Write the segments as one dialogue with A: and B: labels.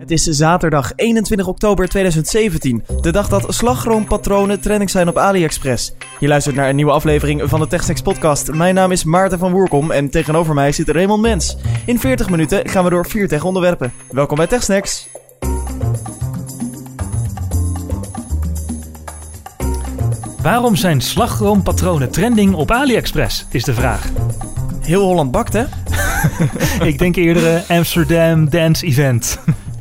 A: Het is zaterdag 21 oktober 2017, de dag dat slagroompatronen trending zijn op AliExpress. Je luistert naar een nieuwe aflevering van de TechSnacks podcast. Mijn naam is Maarten van Woerkom en tegenover mij zit Raymond Mens. In 40 minuten gaan we door vier tech onderwerpen. Welkom bij TechSnacks.
B: Waarom zijn slagroompatronen trending op AliExpress, is de vraag.
A: Heel Holland bakt, hè?
B: Ik denk eerder Amsterdam Dance Event.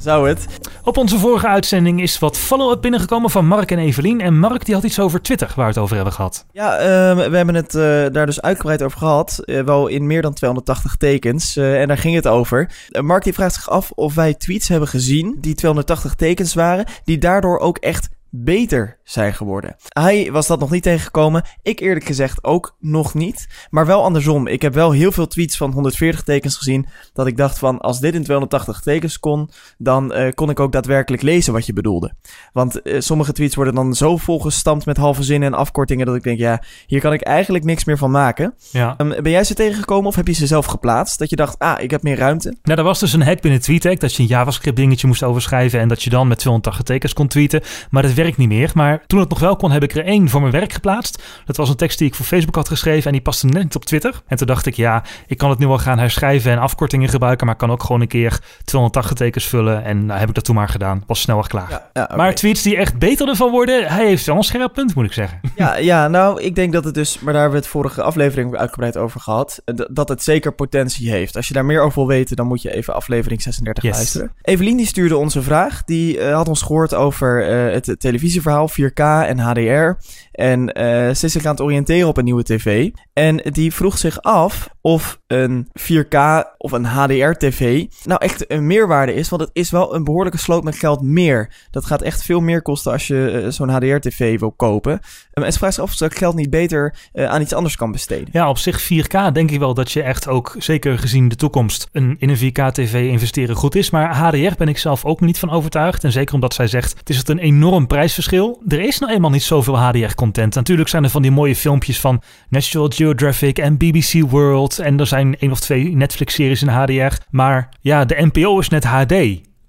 A: Zou het?
B: Op onze vorige uitzending is wat follow-up binnengekomen van Mark en Evelien. En Mark die had iets over Twitter waar we het over hebben gehad.
A: Ja, ehm, we hebben het eh, daar dus uitgebreid over gehad. eh, wel in meer dan 280 tekens. eh, en daar ging het over. Mark die vraagt zich af of wij tweets hebben gezien die 280 tekens waren. Die daardoor ook echt beter zijn geworden. Hij was dat nog niet tegengekomen. Ik eerlijk gezegd ook nog niet. Maar wel andersom. Ik heb wel heel veel tweets van 140 tekens gezien. Dat ik dacht van als dit in 280 tekens kon. Dan eh, kon ik ook daadwerkelijk lezen wat je bedoelde. Want eh, sommige tweets worden dan zo volgestampt met halve zinnen en afkortingen. Dat ik denk ja, hier kan ik eigenlijk niks meer van maken.
B: Ja.
A: Ehm, ben jij ze tegengekomen of heb je ze zelf geplaatst? Dat je dacht ah ik heb meer ruimte.
B: Nou, er was dus een hack binnen TweetDeck dat je een JavaScript dingetje moest overschrijven en dat je dan met 280 tekens kon tweeten. Maar werkt niet meer. Maar toen het nog wel kon, heb ik er één voor mijn werk geplaatst. Dat was een tekst die ik voor Facebook had geschreven en die paste net niet op Twitter. En toen dacht ik, ja, ik kan het nu wel gaan herschrijven en afkortingen gebruiken, maar ik kan ook gewoon een keer 280 tekens vullen. En nou, heb ik dat toen maar gedaan. Was snel klaar.
A: Ja, ja, oké.
B: Maar tweets die echt beter ervan worden, hij heeft wel een scherp punt, moet ik zeggen.
A: Ja, ja, nou, ik denk dat het dus, maar daar hebben we het vorige aflevering uitgebreid over gehad, eh, dat het zeker potentie heeft. Als je daar meer over wil weten, dan moet je even aflevering 36
B: Yes.
A: luisteren. Evelien die stuurde ons een vraag, die eh, had ons gehoord over eh, het televisieverhaal 4K en HDR. En eh, ze is zich aan het oriënteren op een nieuwe tv. En die vroeg zich af of een 4K of een HDR-tv nou echt een meerwaarde is. Want het is wel een behoorlijke sloot met geld meer. Dat gaat echt veel meer kosten als je eh, zo'n HDR-tv wil kopen. Um, en ze vraagt zich af of ze dat geld niet beter eh, aan iets anders kan besteden.
B: Ja, op zich 4K denk ik wel dat je echt ook, zeker gezien de toekomst, een, in een 4K-tv investeren goed is. Maar HDR ben ik zelf ook niet van overtuigd. En zeker omdat zij zegt, het is het een enorm prijsverschil. Er is nou eenmaal niet zoveel HDR-content. Natuurlijk zijn er van die mooie filmpjes van National Geographic en BBC World. En er zijn één of twee Netflix-series in HDR. Maar ja, de NPO is net HD.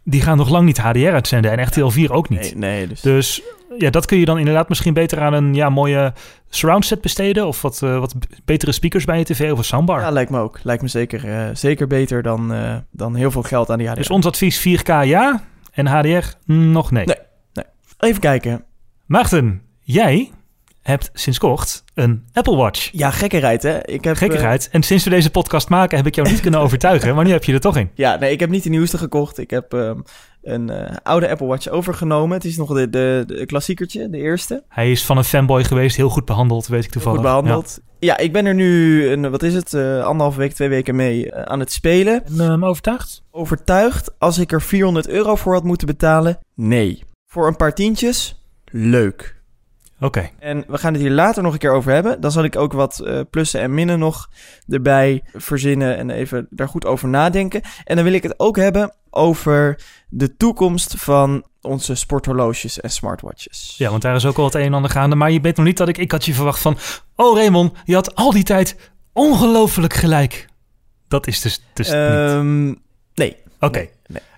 B: Die gaan nog lang niet HDR uitzenden en RTL 4 ook niet.
A: Nee, nee, dus...
B: Dus ja, dat kun je dan inderdaad misschien beter aan een ja, mooie surround set besteden. Of wat, eh, wat betere speakers bij je tv of een soundbar.
A: Ja, lijkt me ook. Lijkt me zeker, eh, zeker beter dan, eh, dan heel veel geld aan die HDR.
B: dus ons advies 4K ja en HDR mm, nog nee.
A: Nee. Even kijken.
B: Maarten, jij hebt sinds kort een Apple Watch.
A: Ja, gekkerheid hè. Ik heb, eh,
B: Gekkigheid. En sinds we deze podcast maken heb ik jou niet kunnen overtuigen. Maar nu heb je er toch in.
A: Ja, nee, ik heb niet de nieuwste gekocht. Ik heb ehm, een eh, oude Apple Watch overgenomen. Het is nog de, de, de klassiekertje, de eerste.
B: Hij is van een fanboy geweest. Heel goed behandeld, weet ik toevallig.
A: Goed behandeld. Ja. ik ben er nu, een, wat is het, eh anderhalve week, twee weken mee eh, aan het spelen.
B: En, ehm, overtuigd?
A: Overtuigd, als ik er 400 euro voor had moeten betalen, nee. Voor een paar tientjes, leuk.
B: Oké.
A: En we gaan het hier later nog een keer over hebben. Dan zal ik ook wat eh, plussen en minnen nog erbij verzinnen en even daar goed over nadenken. En dan wil ik het ook hebben over de toekomst van onze sporthorloges en smartwatches.
B: Ja, want daar is ook al het een en ander gaande. Maar je weet nog niet dat ik... Ik had je verwacht van... Oh Raymond, je had al die tijd ongelooflijk gelijk. Dat is dus, dus niet.
A: Ehm, nee.
B: Oké.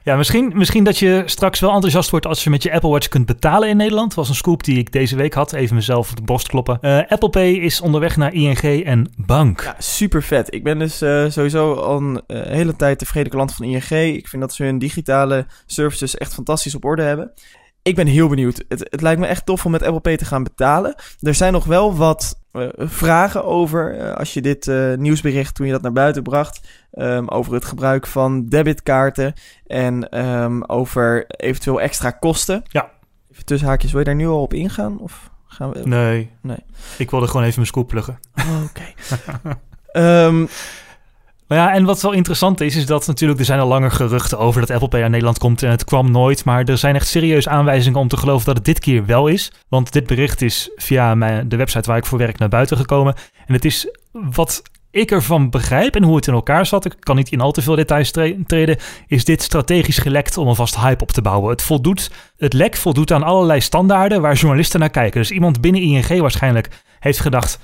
B: Ja, misschien, misschien dat je straks wel enthousiast wordt als je met je Apple Watch kunt betalen in Nederland. Dat was een scoop die ik deze week had. Even mezelf op de borst kloppen. Eh, Apple Pay is onderweg naar ING en Bank.
A: Ja, super vet. Ik ben dus eh, sowieso al een eh, hele tijd tevreden klant van ING. Ik vind dat ze hun digitale services echt fantastisch op orde hebben. Ik ben heel benieuwd. Het, het lijkt me echt tof om met Apple Pay te gaan betalen. Er zijn nog wel wat eh, vragen over. eh, als je dit eh, nieuwsbericht, toen je dat naar buiten bracht. ehm, over het gebruik van debitkaarten. En ehm, over eventueel extra kosten.
B: Ja.
A: Even tussen haakjes. Wil je daar nu al op ingaan? Of gaan we...
B: Nee.
A: Nee.
B: Ik wilde gewoon even mijn scoop pluggen.
A: Oké. Ehm,
B: Ja, en wat wel interessant is, is dat natuurlijk er zijn al langer geruchten over dat Apple Pay naar Nederland komt en het kwam nooit. Maar er zijn echt serieus aanwijzingen om te geloven dat het dit keer wel is. Want dit bericht is via mijn, de website waar ik voor werk naar buiten gekomen. En het is wat ik ervan begrijp en hoe het in elkaar zat, ik kan niet in al te veel details tre- treden, is dit strategisch gelekt om alvast hype op te bouwen. Het, voldoet, het lek voldoet aan allerlei standaarden waar journalisten naar kijken. Dus iemand binnen ING waarschijnlijk heeft gedacht,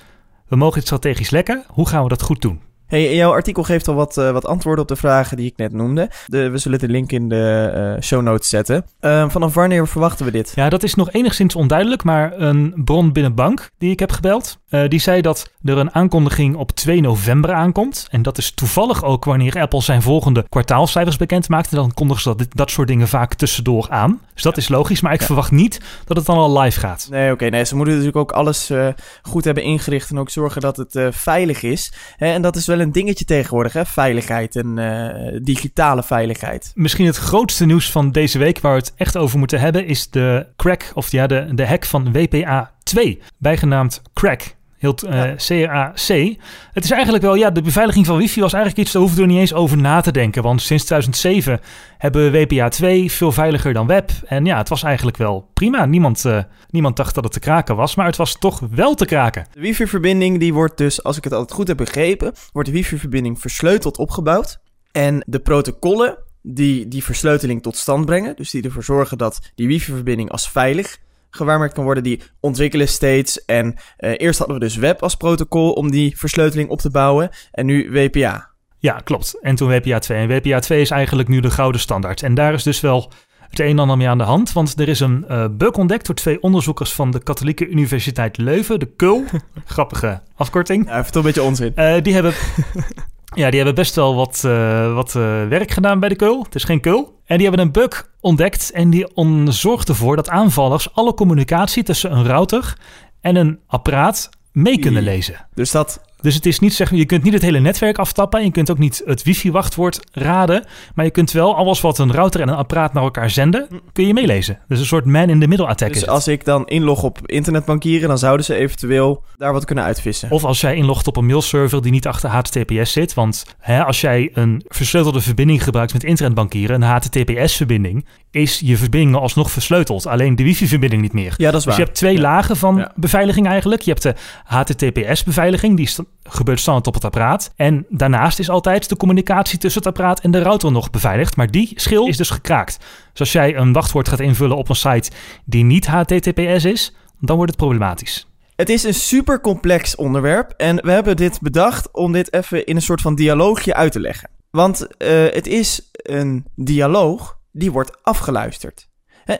B: we mogen het strategisch lekken, hoe gaan we dat goed doen?
A: Hey, jouw artikel geeft al wat, uh, wat antwoorden op de vragen die ik net noemde. De, we zullen de link in de uh, show notes zetten. Uh, vanaf wanneer verwachten we dit?
B: Ja, dat is nog enigszins onduidelijk, maar een bron binnen bank die ik heb gebeld, die zei dat er een aankondiging op 2 november aankomt. En dat is toevallig ook wanneer Apple zijn volgende kwartaalcijfers bekend maakt. En dan kondigen ze dat, dat soort dingen vaak tussendoor aan. Dus dat is logisch, maar ik verwacht niet dat het dan al live gaat.
A: Nee, oké. nee, ze moeten natuurlijk ook alles goed hebben ingericht en ook zorgen dat het veilig is. Hè, en dat is wel een dingetje tegenwoordig, hè? Veiligheid en uh, digitale veiligheid.
B: Misschien het grootste nieuws van deze week waar we het echt over moeten hebben, is de crack, of ja, de, de hack van WPA 2, bijgenaamd Crack. Heel uh, eh, CRAC. Het is eigenlijk wel, ja, de beveiliging van wifi was eigenlijk iets, daar hoeven we er niet eens over na te denken. Want sinds 2007 hebben we WPA 2 veel veiliger dan web. En ja, het was eigenlijk wel prima. Niemand, uh, niemand dacht dat het te kraken was, maar het was toch wel te kraken.
A: De wifi-verbinding die wordt dus, als ik het altijd goed heb begrepen, wordt de wifi-verbinding versleuteld opgebouwd. En de protocollen die die versleuteling tot stand brengen, dus die ervoor zorgen dat die wifi-verbinding als veilig gewaarmerkt kan worden, die ontwikkelen steeds. En uh, eerst hadden we dus web als protocol om die versleuteling op te bouwen. En nu WPA.
B: Ja, klopt. En toen WPA 2. En WPA 2 is eigenlijk nu de gouden standaard. En daar is dus wel het een en ander mee aan de hand. Want er is een uh, bug ontdekt door twee onderzoekers van de Katholieke Universiteit Leuven, de KUL. Grappige afkorting.
A: Ja, even toch een beetje onzin.
B: Uh, die hebben ja, die hebben best wel wat, uh, wat werk gedaan bij de keul. Het is geen keul. En die hebben een bug ontdekt en die zorgt ervoor dat aanvallers alle communicatie tussen een router en een apparaat mee kunnen lezen.
A: Dus dat
B: dus het is niet zeg, je kunt niet het hele netwerk aftappen. Je kunt ook niet het wifi-wachtwoord raden. Maar je kunt wel alles wat een router en een apparaat naar elkaar zenden, kun je meelezen. Dus een soort man-in-the-middle attack.
A: Dus als ik dan inlog op internetbankieren, dan zouden ze eventueel daar wat kunnen uitvissen.
B: Of als jij inlogt op een mailserver die niet achter HTTPS zit. Want hè, als jij een versleutelde verbinding gebruikt met internetbankieren, een HTTPS-verbinding, is je verbinding alsnog versleuteld. Alleen de wifi-verbinding niet meer.
A: Ja, dat is waar.
B: Dus je hebt twee lagen van beveiliging eigenlijk. Je hebt de HTTPS-beveiliging, die gebeurt standaard op het apparaat. En daarnaast is altijd de communicatie tussen het apparaat en de router nog beveiligd. Maar die schil is dus gekraakt. Dus als jij een wachtwoord gaat invullen op een site die niet HTTPS is, dan wordt het problematisch.
A: Het is een super complex onderwerp en we hebben dit bedacht om dit even in een soort van dialoogje uit te leggen. Want uh, het is een dialoog die wordt afgeluisterd.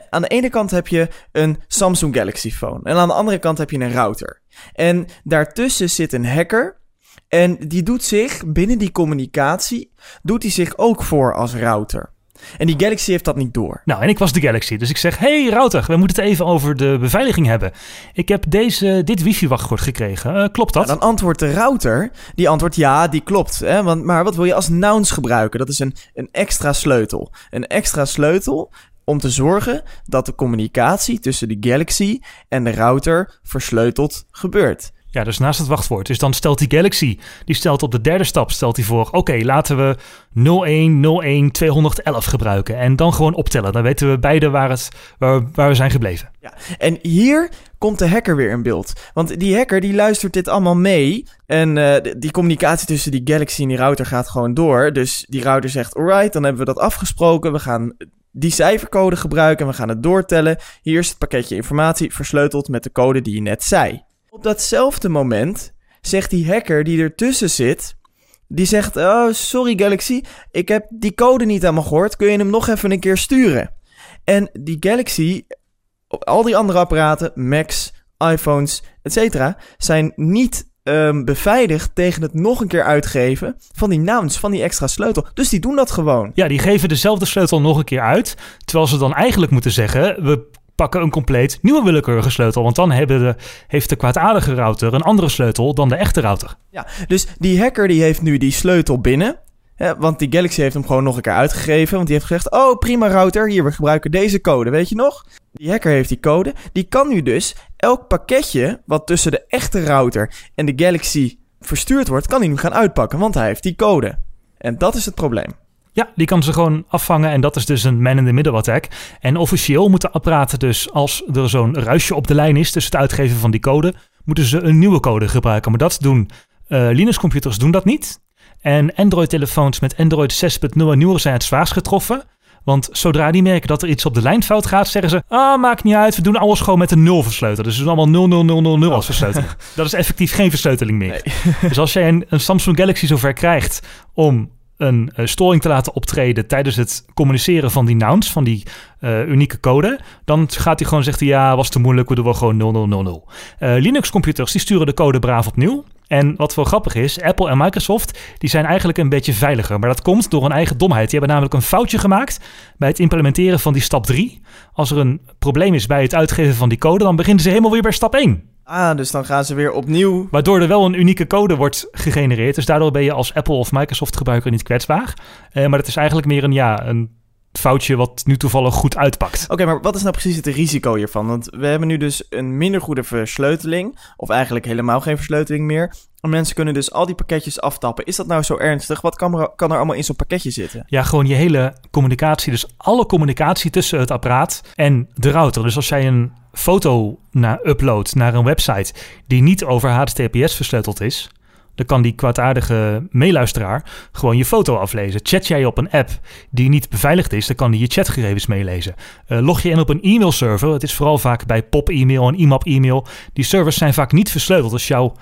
A: Aan de ene kant heb je een Samsung Galaxy phone en aan de andere kant heb je een router. En daartussen zit een hacker en die doet zich binnen die communicatie, doet hij zich ook voor als router. En die Galaxy heeft dat niet door.
B: Nou, en ik was de Galaxy. Dus ik zeg, hey router, we moeten het even over de beveiliging hebben. Ik heb deze, dit wifi-wachtwoord gekregen. Uh, klopt dat?
A: dan antwoordt de router, die antwoordt ja, die klopt. Hè? Want, maar wat wil je als nouns gebruiken? Dat is een, een extra sleutel. Een extra sleutel om te zorgen dat de communicatie tussen de Galaxy en de router versleuteld gebeurt.
B: Ja, dus naast het wachtwoord. Dus dan stelt die Galaxy, die stelt op de derde stap, stelt hij voor... oké, laten we 0101211 gebruiken. En dan gewoon optellen. Dan weten we beide waar, het, waar, waar we zijn gebleven.
A: Ja, en hier komt de hacker weer in beeld. Want die hacker die luistert dit allemaal mee. En uh, die communicatie tussen die Galaxy en die router gaat gewoon door. Dus die router zegt, alright, dan hebben we dat afgesproken. We gaan die cijfercode gebruiken en we gaan het doortellen. Hier is het pakketje informatie versleuteld met de code die je net zei. Op datzelfde moment zegt die hacker die ertussen zit, die zegt: Oh, sorry Galaxy, ik heb die code niet aan me gehoord. Kun je hem nog even een keer sturen? En die Galaxy, al die andere apparaten, Macs, iPhones, etc., zijn niet um, beveiligd tegen het nog een keer uitgeven van die nouns, van die extra sleutel. Dus die doen dat gewoon.
B: Ja, die geven dezelfde sleutel nog een keer uit. Terwijl ze dan eigenlijk moeten zeggen: we pakken een compleet nieuwe willekeurige sleutel. Want dan hebben de, heeft de kwaadaardige router een andere sleutel dan de echte router.
A: Ja, dus die hacker die heeft nu die sleutel binnen. Hè, want die Galaxy heeft hem gewoon nog een keer uitgegeven. Want die heeft gezegd: Oh, prima router, hier, we gebruiken deze code. Weet je nog? Die hacker heeft die code. Die kan nu dus elk pakketje wat tussen de echte router en de Galaxy verstuurd wordt, kan hij nu gaan uitpakken. Want hij heeft die code. En dat is het probleem.
B: Ja, die kan ze gewoon afvangen en dat is dus een man-in-the-middle attack. En officieel moeten apparaten dus, als er zo'n ruisje op de lijn is tussen het uitgeven van die code, moeten ze een nieuwe code gebruiken. Maar dat doen uh, Linux-computers doen dat niet. En Android-telefoons met Android 6.0 en nieuwer zijn het zwaarst getroffen. Want zodra die merken dat er iets op de lijn fout gaat, zeggen ze: Ah, maakt niet uit, we doen alles gewoon met een nul versleutel. Dus we doen allemaal 00000 als versleuteling. Dat is effectief geen versleuteling meer. Dus als jij een, een Samsung Galaxy zover krijgt om een uh, storing te laten optreden tijdens het communiceren van die nouns, van die uh, unieke code, dan gaat hij gewoon zeggen, ja, was te moeilijk, we doen wel gewoon 0000. Uh, Linux-computers, die sturen de code braaf opnieuw. En wat wel grappig is, Apple en Microsoft, die zijn eigenlijk een beetje veiliger. Maar dat komt door hun eigen domheid. Die hebben namelijk een foutje gemaakt bij het implementeren van die stap 3. Als er een probleem is bij het uitgeven van die code, dan beginnen ze helemaal weer bij stap 1.
A: Ah, dus dan gaan ze weer opnieuw.
B: Waardoor er wel een unieke code wordt gegenereerd. Dus daardoor ben je als Apple of Microsoft gebruiker niet kwetsbaar. Eh, maar het is eigenlijk meer een, ja, een foutje wat nu toevallig goed uitpakt.
A: Oké, maar wat is nou precies het risico hiervan? Want we hebben nu dus een minder goede versleuteling. Of eigenlijk helemaal geen versleuteling meer. En mensen kunnen dus al die pakketjes aftappen. Is dat nou zo ernstig? Wat kan er, kan er allemaal in zo'n pakketje zitten?
B: Ja, gewoon je hele communicatie. Dus alle communicatie tussen het apparaat en de router. Dus als jij een foto naar uploadt naar een website die niet over HTTPS versleuteld is, dan kan die kwaadaardige meeluisteraar gewoon je foto aflezen. Chat jij op een app die niet beveiligd is, dan kan die je chatgegevens meelezen. Uh, log je in op een e-mailserver, het is vooral vaak bij pop-e-mail en IMAP-e-mail, die servers zijn vaak niet versleuteld. Dus jouw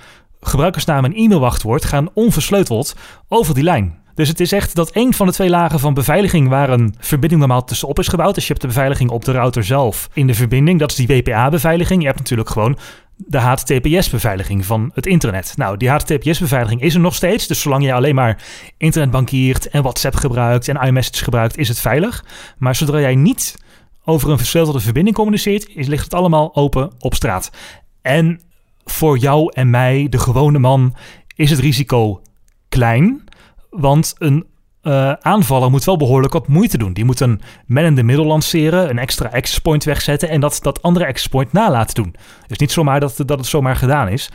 B: gebruikersnaam en e-mailwachtwoord gaan onversleuteld over die lijn. Dus het is echt dat een van de twee lagen van beveiliging waar een verbinding normaal tussenop is gebouwd. Dus je hebt de beveiliging op de router zelf in de verbinding. Dat is die WPA-beveiliging. Je hebt natuurlijk gewoon de HTTPS-beveiliging van het internet. Nou, die HTTPS-beveiliging is er nog steeds. Dus zolang je alleen maar internet bankiert en WhatsApp gebruikt en iMessage gebruikt, is het veilig. Maar zodra jij niet over een versleutelde verbinding communiceert, ligt het allemaal open op straat. En voor jou en mij, de gewone man, is het risico klein. Want een uh, aanvaller moet wel behoorlijk wat moeite doen. Die moet een man in de middel lanceren, een extra access point wegzetten en dat, dat andere access point na laten doen. Dus niet zomaar dat, dat het zomaar gedaan is.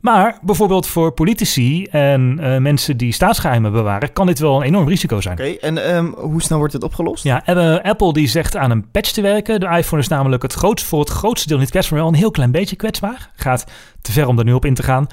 B: Maar bijvoorbeeld voor politici en uh, mensen die staatsgeheimen bewaren, kan dit wel een enorm risico zijn.
A: Oké, okay, en um, hoe snel wordt dit opgelost?
B: Ja, Apple die zegt aan een patch te werken. De iPhone is namelijk het grootste, voor het grootste deel niet kwetsbaar, maar wel een heel klein beetje kwetsbaar. Gaat te ver om er nu op in te gaan.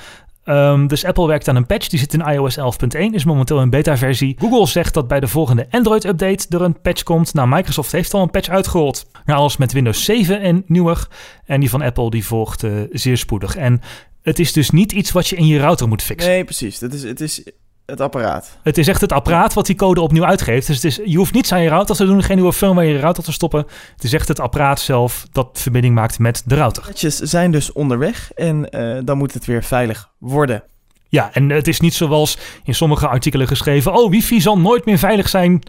B: Um, dus Apple werkt aan een patch, die zit in iOS 11.1, is momenteel een beta-versie. Google zegt dat bij de volgende Android-update er een patch komt. Nou, Microsoft heeft al een patch uitgerold. Nou, alles met Windows 7 en nieuwer. En die van Apple die volgt uh, zeer spoedig. En het is dus niet iets wat je in je router moet fixen.
A: Nee, precies. Het is, het is het apparaat.
B: Het is echt het apparaat wat die code opnieuw uitgeeft. Dus het is, je hoeft niets aan je router te doen, geen nieuwe firmware in je router te stoppen. Het is echt het apparaat zelf dat verbinding maakt met de router.
A: Patches zijn dus onderweg en uh, dan moet het weer veilig worden.
B: Ja, en het is niet zoals in sommige artikelen geschreven... oh, wifi zal nooit meer veilig zijn.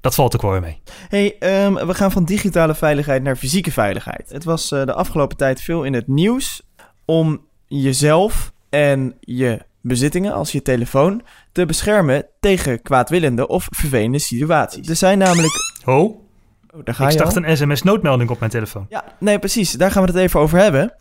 B: Dat valt ook wel mee.
A: Hey, um, we gaan van digitale veiligheid naar fysieke veiligheid. Het was uh, de afgelopen tijd veel in het nieuws om jezelf en je bezittingen als je telefoon te beschermen tegen kwaadwillende of vervelende situaties. Er zijn namelijk.
B: Oh, oh daar ga ik start een sms-noodmelding op mijn telefoon.
A: Ja, nee, precies. Daar gaan we het even over hebben.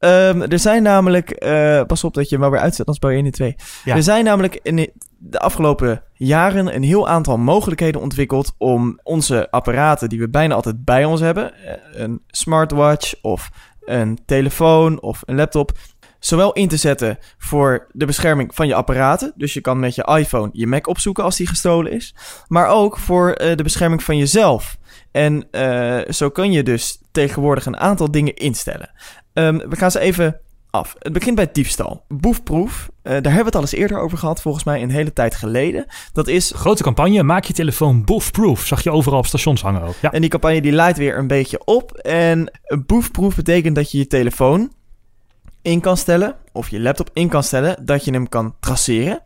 A: Um, er zijn namelijk, uh, pas op dat je hem wel weer uitzet, anders bouw je 1 in 2. Ja. Er zijn namelijk in de afgelopen jaren een heel aantal mogelijkheden ontwikkeld om onze apparaten die we bijna altijd bij ons hebben, eh, een smartwatch of een telefoon of een laptop, zowel in te zetten voor de bescherming van je apparaten. Dus je kan met je iPhone je Mac opzoeken als die gestolen is. Maar ook voor uh, de bescherming van jezelf. En uh, zo kun je dus tegenwoordig een aantal dingen instellen. Um, we gaan ze even af. Het begint bij diefstal. Boefproef, uh, daar hebben we het al eens eerder over gehad, volgens mij een hele tijd geleden. Dat is...
B: Grote campagne, maak je telefoon boefproof. Zag je overal op stations hangen ook.
A: Ja. En die campagne die leidt weer een beetje op. En boefproof betekent dat je je telefoon in kan stellen, of je laptop in kan stellen, dat je hem kan traceren,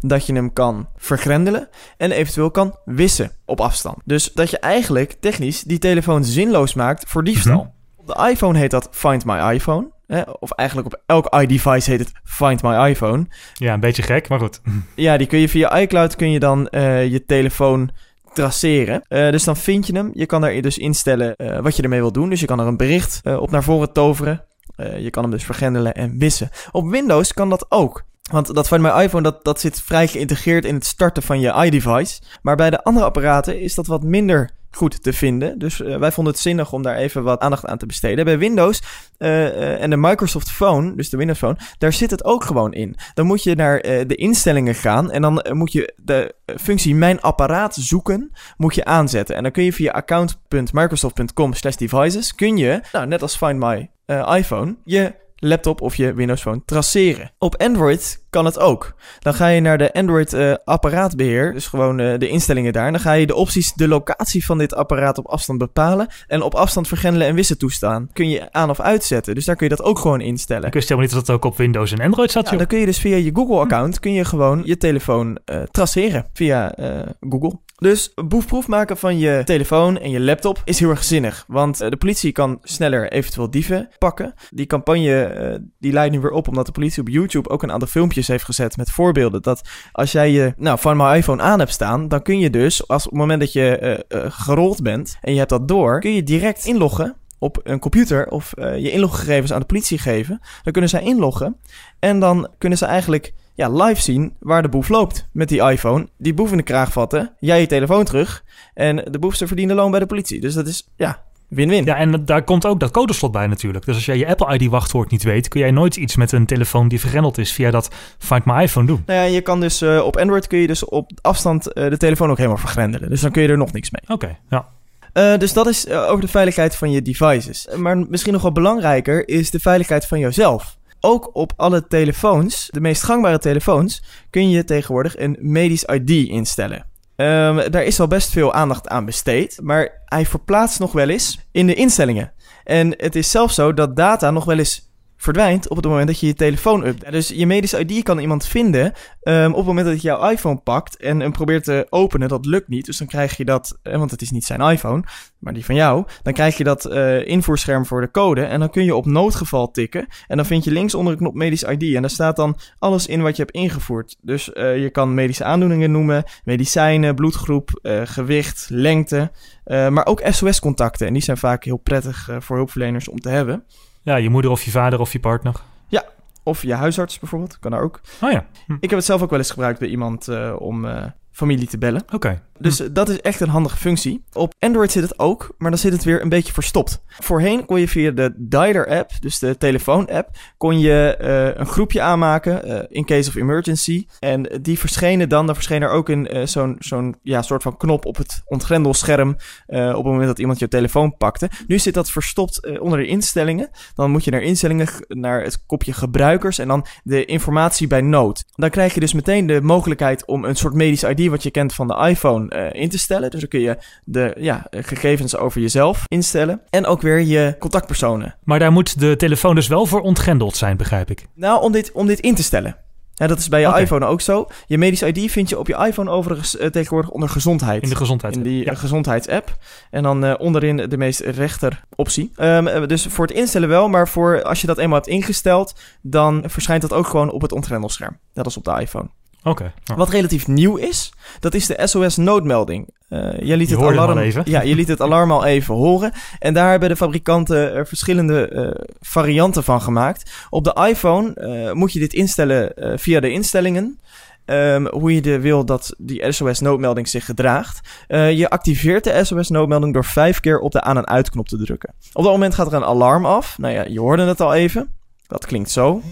A: dat je hem kan vergrendelen en eventueel kan wissen op afstand. Dus dat je eigenlijk technisch die telefoon zinloos maakt voor diefstal. Mhm. Op de iPhone heet dat Find My iPhone. Hè? Of eigenlijk op elk iDevice heet het Find My iPhone.
B: Ja, een beetje gek, maar goed.
A: Ja, die kun je via iCloud kun je dan uh, je telefoon traceren. Uh, dus dan vind je hem. Je kan er dus instellen uh, wat je ermee wil doen. Dus je kan er een bericht op naar voren toveren. Uh, je kan hem dus vergrendelen en wissen. Op Windows kan dat ook. Want dat van mijn iPhone, dat, dat zit vrij geïntegreerd in het starten van je iDevice. Maar bij de andere apparaten is dat wat minder goed te vinden. Dus uh, wij vonden het zinnig om daar even wat aandacht aan te besteden. Bij Windows uh, en de Microsoft Phone, dus de Windows Phone, daar zit het ook gewoon in. Dan moet je naar de instellingen gaan en dan moet je de functie Mijn apparaat zoeken, moet je aanzetten. En dan kun je via account.microsoft.com slash devices, kun je, nou, net als Find My iPhone, je laptop of je Windows Phone traceren. Op Android kan het ook. Dan ga je naar de Android uh, apparaatbeheer, dus gewoon uh, de instellingen daar. Dan ga je de opties de locatie van dit apparaat op afstand bepalen en op afstand vergrendelen en wissen toestaan. Kun je aan of uitzetten, dus daar kun je dat ook gewoon instellen.
B: Ik wist helemaal niet dat het ook op Windows en Android zat.
A: Ja, dan kun je dus via je Google-account kun je gewoon je telefoon uh, traceren via Google. Dus boefproef maken van je telefoon en je laptop is heel erg zinnig. Want de politie kan sneller eventueel dieven pakken. Die campagne uh, die leidt nu weer op omdat de politie op YouTube ook een aantal filmpjes heeft gezet met voorbeelden. Dat als jij je nou, van mijn iPhone aan hebt staan, dan kun je dus als op het moment dat je uh, gerold bent en je hebt dat door, kun je direct inloggen op een computer of je inloggegevens aan de politie geven. Dan kunnen zij inloggen en dan kunnen ze eigenlijk ja, live zien waar de boef loopt met die iPhone. Die boef in de kraag vatten, jij je telefoon terug en de boefster verdient loon bij de politie. Dus dat is ja, Win-win.
B: Ja, en daar komt ook dat codeslot bij natuurlijk. Dus als jij je Apple ID wachtwoord niet weet, kun jij nooit iets met een telefoon die vergrendeld is via dat Find My iPhone doen.
A: Nou ja, je kan dus uh, op Android kun je dus op afstand uh, de telefoon ook helemaal vergrendelen. Dus dan kun je er nog niks mee.
B: Oké, ja.
A: Uh, dus dat is over de veiligheid van je devices. Maar misschien nog wel belangrijker is de veiligheid van jouzelf. Ook op alle telefoons, de meest gangbare telefoons, kun je tegenwoordig een medisch ID instellen. Um, daar is al best veel aandacht aan besteed, maar hij verplaatst nog wel eens in de instellingen. En het is zelfs zo dat data nog wel eens verdwijnt op het moment dat je je telefoon update. Dus je medische ID kan iemand vinden um, op het moment dat je jouw iPhone pakt en hem probeert te openen. Dat lukt niet, dus dan krijg je dat, eh, want het is niet zijn iPhone, maar die van jou. Dan krijg je dat uh, invoerscherm voor de code en dan kun je op noodgeval tikken. En dan vind je links onder de knop medisch ID en daar staat dan alles in wat je hebt ingevoerd. Dus uh, je kan medische aandoeningen noemen, medicijnen, bloedgroep, gewicht, lengte, maar ook SOS-contacten. En die zijn vaak heel prettig voor hulpverleners om te hebben.
B: Ja, je moeder of je vader of je partner.
A: Ja, of je huisarts bijvoorbeeld, kan daar ook.
B: Oh ja.
A: Hm. Ik heb het zelf ook wel eens gebruikt bij iemand uh, om uh, familie te bellen.
B: Oké.
A: Dus hm. dat is echt een handige functie. Op Android zit het ook, maar dan zit het weer een beetje verstopt. Voorheen kon je via de Dialer app, dus de telefoon app, kon je uh, een groepje aanmaken uh, in case of emergency. En die verschenen dan, dan verscheen er ook een uh, zo'n zo'n ja, soort van knop op het ontgrendelscherm op het moment dat iemand je telefoon pakte. Nu zit dat verstopt onder de instellingen. Dan moet je naar instellingen, naar het kopje gebruikers en dan de informatie bij nood. Dan krijg je dus meteen de mogelijkheid om een soort medisch ID wat je kent van de iPhone uh, in te stellen. Dus dan kun je de ja, gegevens over jezelf instellen. En ook weer je contactpersonen.
B: Maar daar moet de telefoon dus wel voor ontgrendeld zijn, begrijp ik.
A: Nou, om dit, om dit in te stellen. Ja, dat is bij je okay. iPhone ook zo. Je medisch ID vind je op je iPhone overigens uh, tegenwoordig onder gezondheid.
B: In de gezondheid.
A: In die ja. gezondheidsapp. En dan uh, onderin de meest rechter optie. Um, dus voor het instellen wel, maar voor als je dat eenmaal hebt ingesteld, dan verschijnt dat ook gewoon op het ontgrendelscherm. Net als op de iPhone.
B: Okay,
A: ja. Wat relatief nieuw is, dat is de SOS noodmelding. Uh, jij liet het alarm, ja, je liet het alarm al even horen. En daar hebben de fabrikanten er verschillende uh, varianten van gemaakt. Op de iPhone uh, moet je dit instellen via de instellingen. Um, hoe je de wil dat die SOS-noodmelding zich gedraagt. je activeert de SOS-noodmelding door vijf keer op de aan- en uitknop te drukken. Op dat moment gaat er een alarm af. Nou ja, je hoorde het al even. Dat klinkt zo.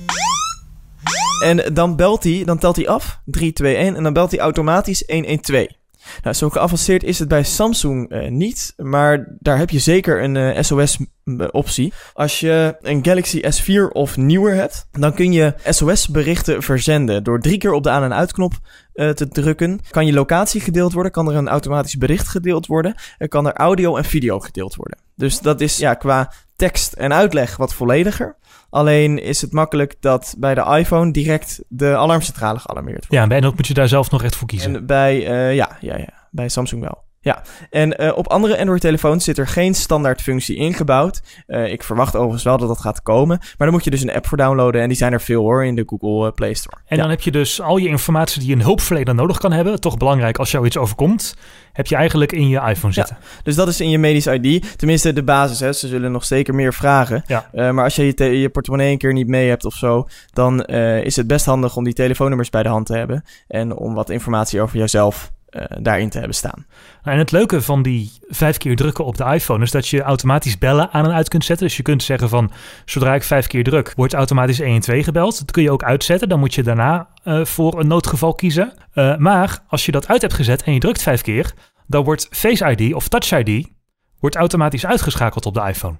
A: En dan belt hij, dan telt hij af, 3, 2, 1, en dan belt hij automatisch 112. Nou, zo geavanceerd is het bij Samsung uh, niet, maar daar heb je zeker een uh, SOS-optie. Als je een Galaxy S4 of nieuwer hebt, dan kun je SOS-berichten verzenden. Door drie keer op de aan- en uitknop uh, te drukken, kan je locatie gedeeld worden, kan er een automatisch bericht gedeeld worden, en kan er audio en video gedeeld worden. Dus dat is ja, qua tekst en uitleg wat vollediger. Alleen is het makkelijk dat bij de iPhone direct de alarmcentrale gealarmeerd wordt.
B: Ja, en bij moet je daar zelf nog echt voor kiezen.
A: En bij, uh, ja, ja, ja, bij Samsung wel. Ja, en uh, op andere Android-telefoons zit er geen standaard functie ingebouwd. Uh, ik verwacht overigens wel dat dat gaat komen. Maar dan moet je dus een app voor downloaden. En die zijn er veel hoor in de Google Play Store.
B: En ja. dan heb je dus al je informatie die een hulpverlener nodig kan hebben. Toch belangrijk als jou iets overkomt. Heb je eigenlijk in je iPhone zitten.
A: Ja, dus dat is in je medisch ID. Tenminste, de basis. Hè. Ze zullen nog zeker meer vragen.
B: Ja.
A: Uh, maar als je je, je, portemonnee een keer niet mee hebt of zo. Dan is het best handig om die telefoonnummers bij de hand te hebben. En om wat informatie over jezelf eh, daarin te hebben staan.
B: Nou, en het leuke van die vijf keer drukken op de iPhone is dat je automatisch bellen aan en uit kunt zetten. Dus je kunt zeggen van zodra ik vijf keer druk, wordt automatisch 112 gebeld. Dat kun je ook uitzetten. Dan moet je daarna uh, voor een noodgeval kiezen. Uh, maar als je dat uit hebt gezet en je drukt vijf keer, dan wordt Face ID of Touch ID wordt automatisch uitgeschakeld op de iPhone.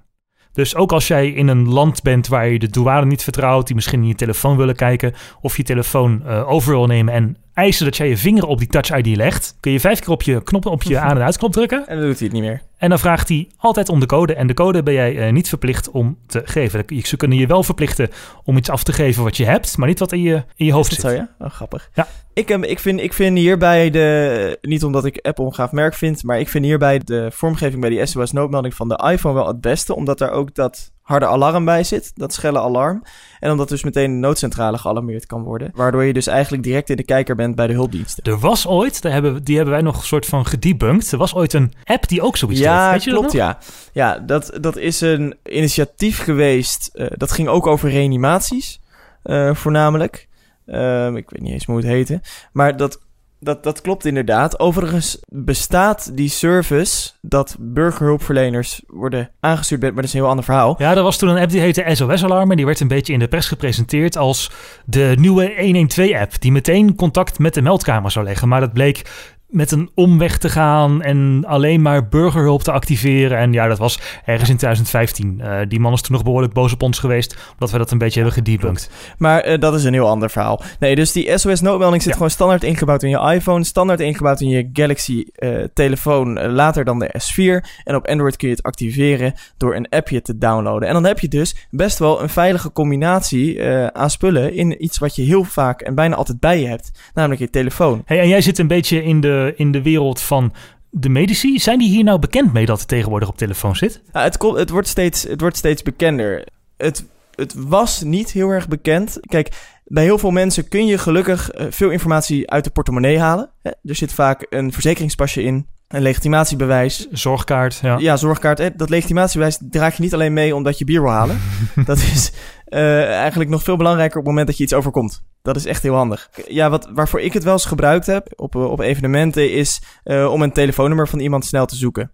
B: Dus ook als jij in een land bent waar je de douane niet vertrouwt, die misschien in je telefoon willen kijken of je telefoon uh, over wil nemen en eisen dat jij je vinger op die Touch ID legt, kun je vijf keer op je knop op je aan- en uitknop drukken.
A: En dan doet hij het niet meer.
B: En dan vraagt hij altijd om de code. En de code ben jij uh, niet verplicht om te geven. Ze kunnen je wel verplichten om iets af te geven wat je hebt, maar niet wat in je, in je hoofd zit.
A: zo, ja? Oh, grappig.
B: Ja.
A: Ik, um, ik, vind, ik vind hierbij de, niet omdat ik Apple een gaaf merk vind, maar ik vind hierbij de vormgeving bij die SOS noodmelding van de iPhone wel het beste, omdat daar ook dat harde alarm bij zit, dat schelle alarm. En omdat dus meteen de noodcentrale gealarmeerd kan worden. Waardoor je dus eigenlijk direct in de kijker bent bij de hulpdiensten.
B: Er was ooit, daar hebben, die hebben wij nog een soort van gedebunked. Er was ooit een app die ook zoiets
A: ja,
B: deed. Je
A: klopt, ja. Ja, dat, dat is een initiatief geweest. Uh, dat ging ook over reanimaties, uh, voornamelijk. Uh, ik weet niet eens hoe het heette. Maar dat dat, dat klopt inderdaad. Overigens bestaat die service dat burgerhulpverleners worden aangestuurd, maar dat is een heel ander verhaal.
B: Ja, er was toen een app die heette SOS Alarm en die werd een beetje in de pers gepresenteerd als de nieuwe 112-app die meteen contact met de meldkamer zou leggen. Maar dat bleek met een omweg te gaan en alleen maar burgerhulp te activeren. En ja, dat was ergens in 2015. Uh, die man is toen nog behoorlijk boos op ons geweest, omdat we dat een beetje hebben gedebunked.
A: Maar uh, dat is een heel ander verhaal. Nee, dus die SOS-noodmelding zit ja. gewoon standaard ingebouwd in je iPhone, standaard ingebouwd in je Galaxy-telefoon, uh, later dan de S4. En op Android kun je het activeren door een appje te downloaden. En dan heb je dus best wel een veilige combinatie aan spullen in iets wat je heel vaak en bijna altijd bij je hebt, namelijk je telefoon.
B: Hey, en jij zit een beetje in de in de wereld van de medici. Zijn die hier nou bekend mee dat tegenwoordig op telefoon zit?
A: Ja, het, het, wordt steeds, het wordt steeds bekender. Het, het was niet heel erg bekend. Kijk, bij heel veel mensen kun je gelukkig uh, veel informatie uit de portemonnee halen. Er zit vaak een verzekeringspasje in. Een legitimatiebewijs.
B: Zorgkaart, ja.
A: Ja, zorgkaart. Dat legitimatiebewijs draag je niet alleen mee omdat je bier wil halen. dat is uh, eigenlijk nog veel belangrijker op het moment dat je iets overkomt. Dat is echt heel handig. Ja, wat, waarvoor ik het wel eens gebruikt heb op, op evenementen is uh, om een telefoonnummer van iemand snel te zoeken.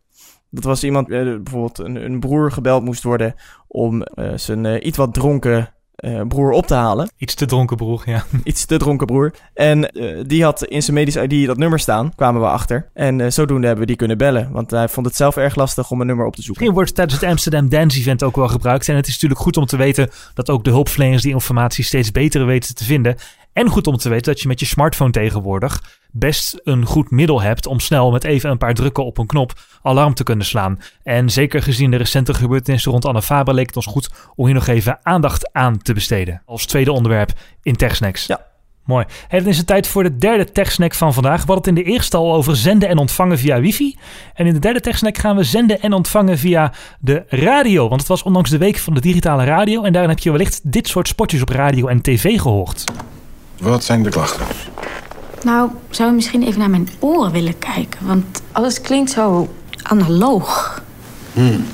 A: Dat was iemand, bijvoorbeeld een, een, broer gebeld moest worden om zijn iets wat dronken uh, broer op te halen.
B: Iets te dronken broer, ja.
A: Iets te dronken broer. En uh, die had in zijn medisch ID dat nummer staan, kwamen we achter. En uh, zodoende hebben we die kunnen bellen. Want hij vond het zelf erg lastig om een nummer op te zoeken.
B: Misschien wordt tijdens het Amsterdam Dance Event ook wel gebruikt. En het is natuurlijk goed om te weten dat ook de hulpverleners die informatie steeds beter weten te vinden. En goed om te weten dat je met je smartphone tegenwoordig best een goed middel hebt om snel met even een paar drukken op een knop alarm te kunnen slaan. En zeker gezien de recente gebeurtenissen rond Anne Faber leek het ons goed om hier nog even aandacht aan te besteden. Als tweede onderwerp in TechSnacks.
A: Ja.
B: Mooi. Hey, dan is het tijd voor de derde TechSnack van vandaag. We hadden het in de eerste al over zenden en ontvangen via wifi. En in de derde TechSnack gaan we zenden en ontvangen via de radio. Want het was onlangs de week van de digitale radio. En daarin heb je wellicht dit soort spotjes op radio en tv gehoord.
C: Wat zijn de klachten?
D: Nou, zou je misschien even naar mijn oren willen kijken? Want alles klinkt zo analoog.
C: Hmm.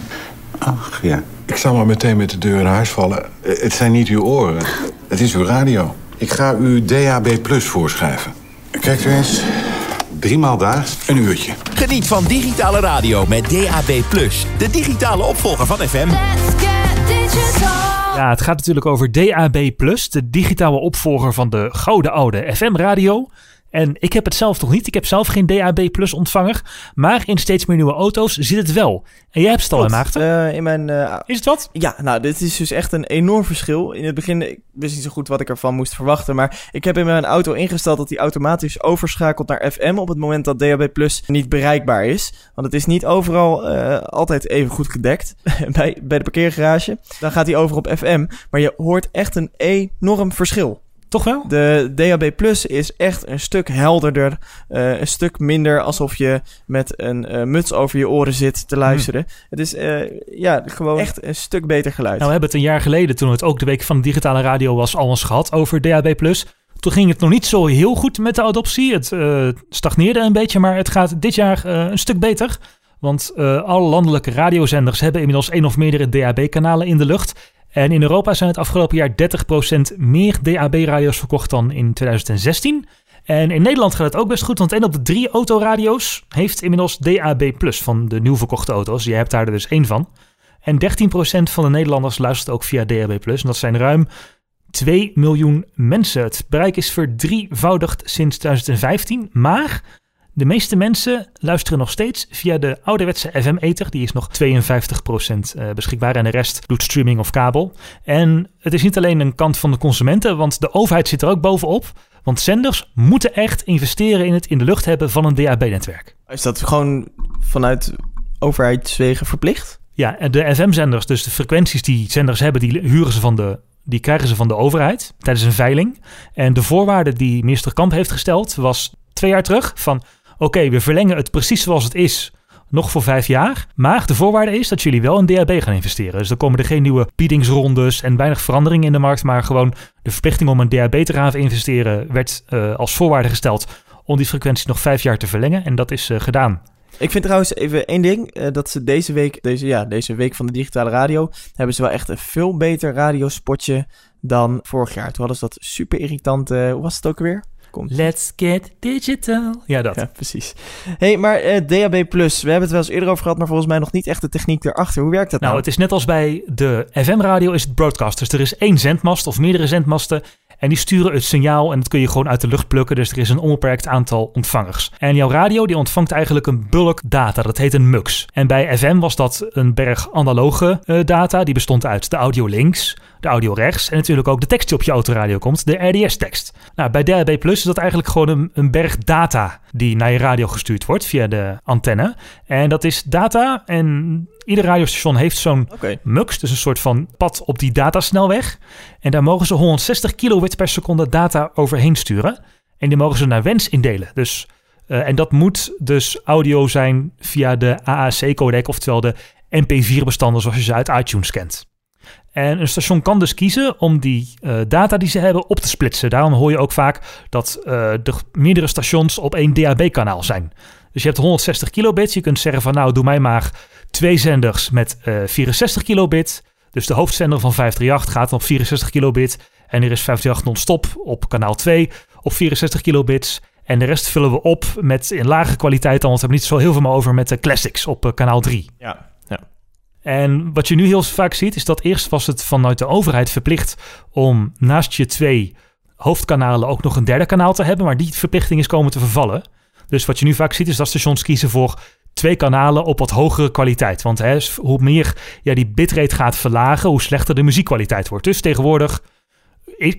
C: Ach ja. Ik zal maar meteen met de deur in huis vallen. Het zijn niet uw oren. Het is uw radio. Ik ga u DAB Plus voorschrijven. Kijkt u eens. Driemaal daags, een uurtje.
E: Geniet van digitale radio met DAB Plus. De digitale opvolger van FM.
B: Ja, het gaat natuurlijk over DAB+, de digitale opvolger van de gouden oude FM-radio. En ik heb het zelf nog niet. Ik heb zelf geen DAB Plus ontvanger. Maar in steeds meer nieuwe auto's zit het wel. En jij hebt het al, hè, Maarten?
A: Uh, in mijn, uh,
B: is het wat?
A: Ja, nou, dit is dus echt een enorm verschil. In het begin ik wist niet zo goed wat ik ervan moest verwachten. Maar ik heb in mijn auto ingesteld dat die automatisch overschakelt naar FM... op het moment dat DAB Plus niet bereikbaar is. Want het is niet overal uh, altijd even goed gedekt bij, bij de parkeergarage. Dan gaat hij over op FM. Maar je hoort echt een enorm verschil.
B: Toch wel?
A: De DAB Plus is echt een stuk helderder. Uh, een stuk minder alsof je met een uh, muts over je oren zit te luisteren. Hmm. Het is uh, ja, gewoon echt een stuk beter geluid.
B: Nou, we hebben het een jaar geleden, toen het ook de week van de digitale radio was, al eens gehad over DAB Plus. Toen ging het nog niet zo heel goed met de adoptie. Het stagneerde een beetje, maar het gaat dit jaar een stuk beter. Want alle landelijke radiozenders hebben inmiddels één of meerdere DAB-kanalen in de lucht. En in Europa zijn het afgelopen jaar 30% meer DAB-radio's verkocht dan in 2016. En in Nederland gaat het ook best goed, want één op de drie autoradio's heeft inmiddels DAB+, van de nieuw verkochte auto's. Je hebt daar er dus één van. En 13% van de Nederlanders luistert ook via DAB+. En dat zijn ruim 2 miljoen mensen. Het bereik is verdrievoudigd sinds 2015, maar de meeste mensen luisteren nog steeds via de ouderwetse FM-ether. Die is nog 52% eh, beschikbaar en de rest doet streaming of kabel. En het is niet alleen een kant van de consumenten, want de overheid zit er ook bovenop. Want zenders moeten echt investeren in het in de lucht hebben van een DAB-netwerk.
A: Is dat gewoon vanuit overheidswegen verplicht?
B: Ja, de FM-zenders, dus de frequenties die zenders hebben, die huren ze van de die krijgen ze van de overheid tijdens een veiling. En de voorwaarde die minister Kamp heeft gesteld was twee jaar terug van... oké, we verlengen het precies zoals het is nog voor vijf jaar. Maar de voorwaarde is dat jullie wel in DAB gaan investeren. Dus er komen er geen nieuwe biedingsrondes en weinig veranderingen in de markt. Maar gewoon de verplichting om een DAB te gaan investeren werd uh, als voorwaarde gesteld om die frequentie nog vijf jaar te verlengen. En dat is uh, gedaan.
A: Ik vind trouwens even één ding. Uh, dat ze deze week, deze, ja, deze week van de digitale radio, hebben ze wel echt een veel beter radiospotje dan vorig jaar. Toen ze dat super irritant, hoe was het ook weer?
B: Komt. Let's get digital. Ja, dat.
A: Ja, precies. hey, maar uh, DAB+, we hebben het wel eens eerder over gehad, maar volgens mij nog niet echt de techniek erachter. Hoe werkt dat nou?
B: Nou, het is net als bij de FM-radio is het broadcast. Dus er is één zendmast of meerdere zendmasten en die sturen het signaal en dat kun je gewoon uit de lucht plukken. Dus er is een onbeperkt aantal ontvangers. En jouw radio die ontvangt eigenlijk een bulk data. Dat heet een MUX. En bij FM was dat een berg analoge uh, data. Die bestond uit de audio links, de audio rechts en natuurlijk ook de tekst die op je autoradio komt, de RDS-tekst. Nou, bij DAB Plus is dat eigenlijk gewoon een, een, berg data die naar je radio gestuurd wordt via de antenne. En dat is data en ieder radiostation heeft zo'n
A: okay.
B: MUX, dus een soort van pad op die datasnelweg. En daar mogen ze 160 kilobit per seconde data overheen sturen. En die mogen ze naar wens indelen. Dus, uh, en dat moet dus audio zijn via de AAC-codec, oftewel de MP4-bestanden zoals je ze uit iTunes kent. En een station kan dus kiezen om die uh, data die ze hebben op te splitsen. Daarom hoor je ook vaak dat uh, er meerdere stations op één DAB-kanaal zijn. Dus je hebt 160 kilobits. Je kunt zeggen van nou, doe mij maar twee zenders met uh, 64 kilobit. Dus de hoofdzender van 538 gaat op 64 kilobit. En er is 538 non-stop op kanaal 2 op 64 kilobits. En de rest vullen we op met in lage kwaliteit dan, want we hebben niet zo heel veel meer over met de classics op uh, kanaal 3.
A: Ja, ja.
B: En wat je nu heel vaak ziet, is dat eerst was het vanuit de overheid verplicht om naast je twee hoofdkanalen ook nog een derde kanaal te hebben. Maar die verplichting is komen te vervallen. Dus wat je nu vaak ziet, is dat stations kiezen voor twee kanalen op wat hogere kwaliteit. Want hè, hoe meer ja, die bitrate gaat verlagen, hoe slechter de muziekkwaliteit wordt. Dus tegenwoordig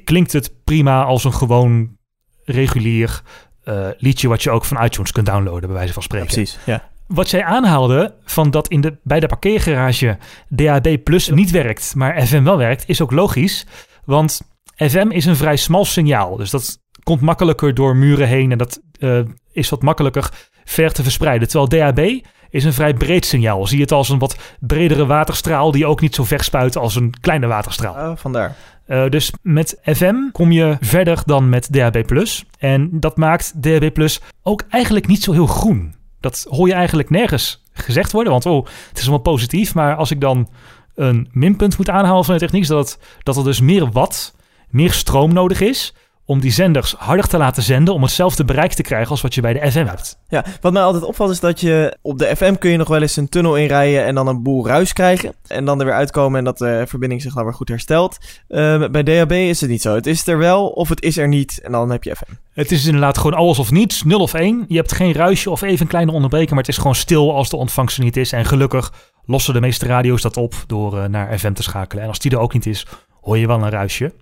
B: klinkt het prima als een gewoon regulier uh, liedje wat je ook van iTunes kunt downloaden, bij wijze van spreken.
A: Ja, precies, ja.
B: Wat zij aanhaalde van dat in de, bij de parkeergarage DAB Plus niet werkt, maar FM wel werkt, is ook logisch. Want FM is een vrij smal signaal. Dus dat komt makkelijker door muren heen en dat uh, is wat makkelijker ver te verspreiden. Terwijl DAB is een vrij breed signaal. Zie het als een wat bredere waterstraal die ook niet zo ver spuit als een kleine waterstraal.
A: Oh, vandaar.
B: Uh, dus met FM kom je verder dan met DAB+. En dat maakt DAB+, ook eigenlijk niet zo heel groen. Dat hoor je eigenlijk nergens gezegd worden, want oh, het is allemaal positief. Maar als ik dan een minpunt moet aanhalen van de techniek, is dat, dat er dus meer watt, meer stroom nodig is om die zenders harder te laten zenden om hetzelfde bereik te krijgen als wat je bij de FM hebt.
A: Ja, wat mij altijd opvalt is dat je op de FM kun je nog wel eens een tunnel inrijden en dan een boel ruis krijgen en dan er weer uitkomen en dat de verbinding zich dan weer goed herstelt. Uh, bij DHB is het niet zo. Het is er wel of het is er niet en dan heb je FM.
B: Het is inderdaad gewoon alles of niets, 0 of 1. Je hebt geen ruisje of even een kleine onderbreking, maar het is gewoon stil als de ontvangst er niet is. En gelukkig lossen de meeste radio's dat op door uh, naar FM te schakelen. En als die er ook niet is, hoor je wel een ruisje.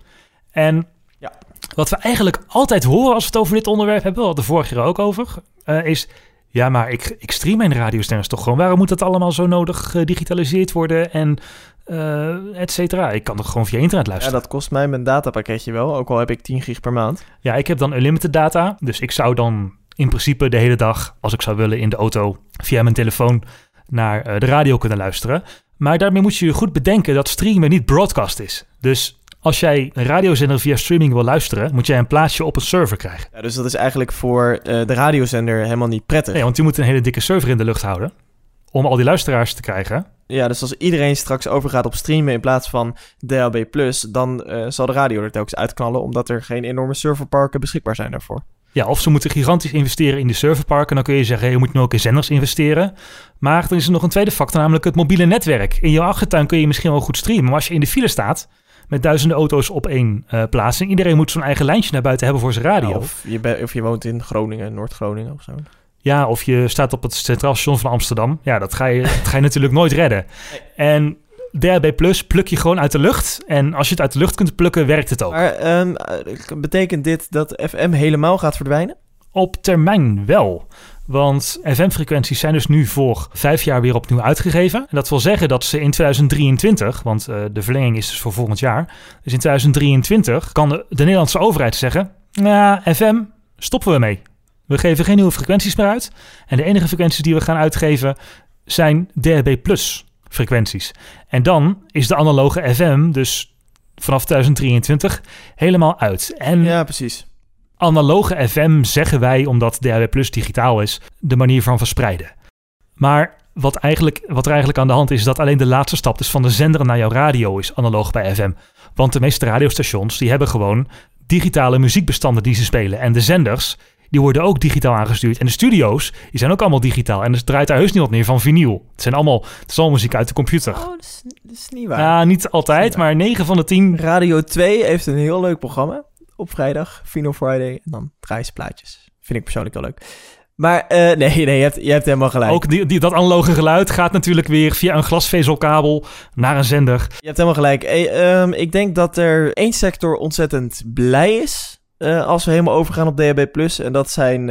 B: En
A: ja.
B: Wat we eigenlijk altijd horen als we het over dit onderwerp hebben, we hadden de vorige keer ook over, uh, is... Ja, maar ik, ik stream mijn radiozenders toch gewoon. Waarom moet dat allemaal zo nodig gedigitaliseerd worden en uh, et cetera? Ik kan toch gewoon via internet luisteren?
A: Ja, dat kost mij mijn datapakketje wel, ook al heb ik 10 gig per maand.
B: Ja, ik heb dan unlimited data, dus ik zou dan in principe de hele dag, als ik zou willen, in de auto via mijn telefoon naar uh, de radio kunnen luisteren. Maar daarmee moet je goed bedenken dat streamen niet broadcast is. Dus als jij een radiozender via streaming wil luisteren, moet jij een plaatsje op een server krijgen.
A: Ja, dus dat is eigenlijk voor uh, de radiozender helemaal niet prettig.
B: Nee, want die moet een hele dikke server in de lucht houden om al die luisteraars te krijgen.
A: Ja, dus als iedereen straks overgaat op streamen in plaats van DLB+, dan uh, zal de radio er telkens uitknallen, omdat er geen enorme serverparken beschikbaar zijn daarvoor.
B: Ja, of ze moeten gigantisch investeren in de serverparken. Dan kun je zeggen, je moet nu ook in zenders investeren. Maar er is er nog een tweede factor, namelijk het mobiele netwerk. In jouw achtertuin kun je misschien wel goed streamen. Maar als je in de file staat met duizenden auto's op één uh, plaats... en iedereen moet zo'n eigen lijntje naar buiten hebben voor zijn radio.
A: of, je of je woont in Groningen, Noord-Groningen of zo.
B: Ja, of je staat op het Centraal Station van Amsterdam. Ja, dat ga je, dat ga je natuurlijk nooit redden. En DHB Plus pluk je gewoon uit de lucht. En als je het uit de lucht kunt plukken, werkt het ook.
A: Maar um, betekent dit dat FM helemaal gaat verdwijnen?
B: Op termijn wel. Want FM-frequenties zijn dus nu voor vijf jaar weer opnieuw uitgegeven. En dat wil zeggen dat ze in 2023, want uh, de verlenging is dus voor volgend jaar. Dus in 2023 kan de, de Nederlandse overheid zeggen: Ja, FM, stoppen we mee. We geven geen nieuwe frequenties meer uit. En de enige frequenties die we gaan uitgeven zijn DHB Plus frequenties. En dan is de analoge FM dus vanaf 2023 helemaal uit. En
A: ja, precies.
B: Analoge FM zeggen wij, omdat DHB Plus digitaal is, de manier van verspreiden. Maar wat, eigenlijk, wat er eigenlijk aan de hand is, is dat alleen de laatste stap, dus van de zender naar jouw radio, is analoog bij FM. Want de meeste radiostations, die hebben gewoon digitale muziekbestanden die ze spelen. En de zenders, die worden ook digitaal aangestuurd. En de studio's, die zijn ook allemaal digitaal. En het draait daar heus niet op neer van vinyl. Het zijn allemaal, het is allemaal muziek uit de computer.
A: Oh, dat is, dat is niet waar.
B: Ja, niet altijd, maar 9 van de 10.
A: Radio 2 heeft een heel leuk programma op vrijdag, Vinyl Friday. En dan draaien ze plaatjes. Vind ik persoonlijk wel leuk. Maar uh, nee, nee je, hebt, je hebt helemaal gelijk.
B: Ook die, die, dat analoge geluid gaat natuurlijk weer via een glasvezelkabel naar een zender.
A: Je hebt helemaal gelijk. Hey, um, ik denk dat er één sector ontzettend blij is uh, als we helemaal overgaan op DHB+. En dat zijn uh,